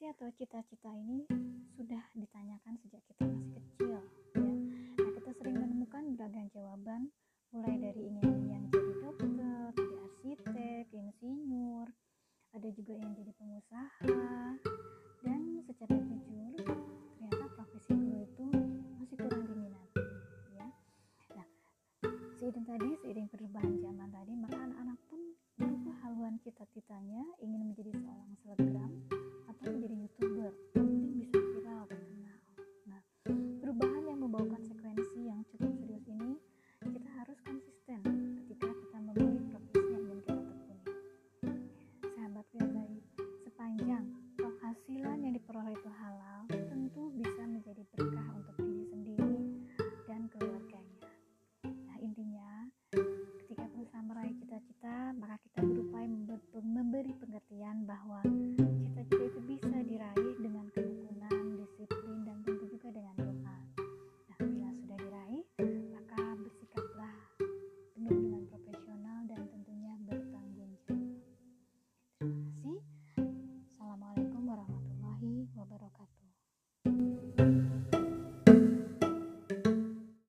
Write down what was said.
visi atau cita-cita ini sudah ditanyakan sejak kita masih kecil ya. Nah, kita sering menemukan beragam jawaban mulai dari ingin yang jadi dokter, jadi arsitek, insinyur, ada juga yang jadi pengusaha. Dan secara jujur, ternyata profesi guru itu masih kurang diminati ya. Nah, seiring tadi, seiring perubahan zaman tadi, maka anak-anak pun berubah haluan cita-citanya ingin menjadi kalian bahwa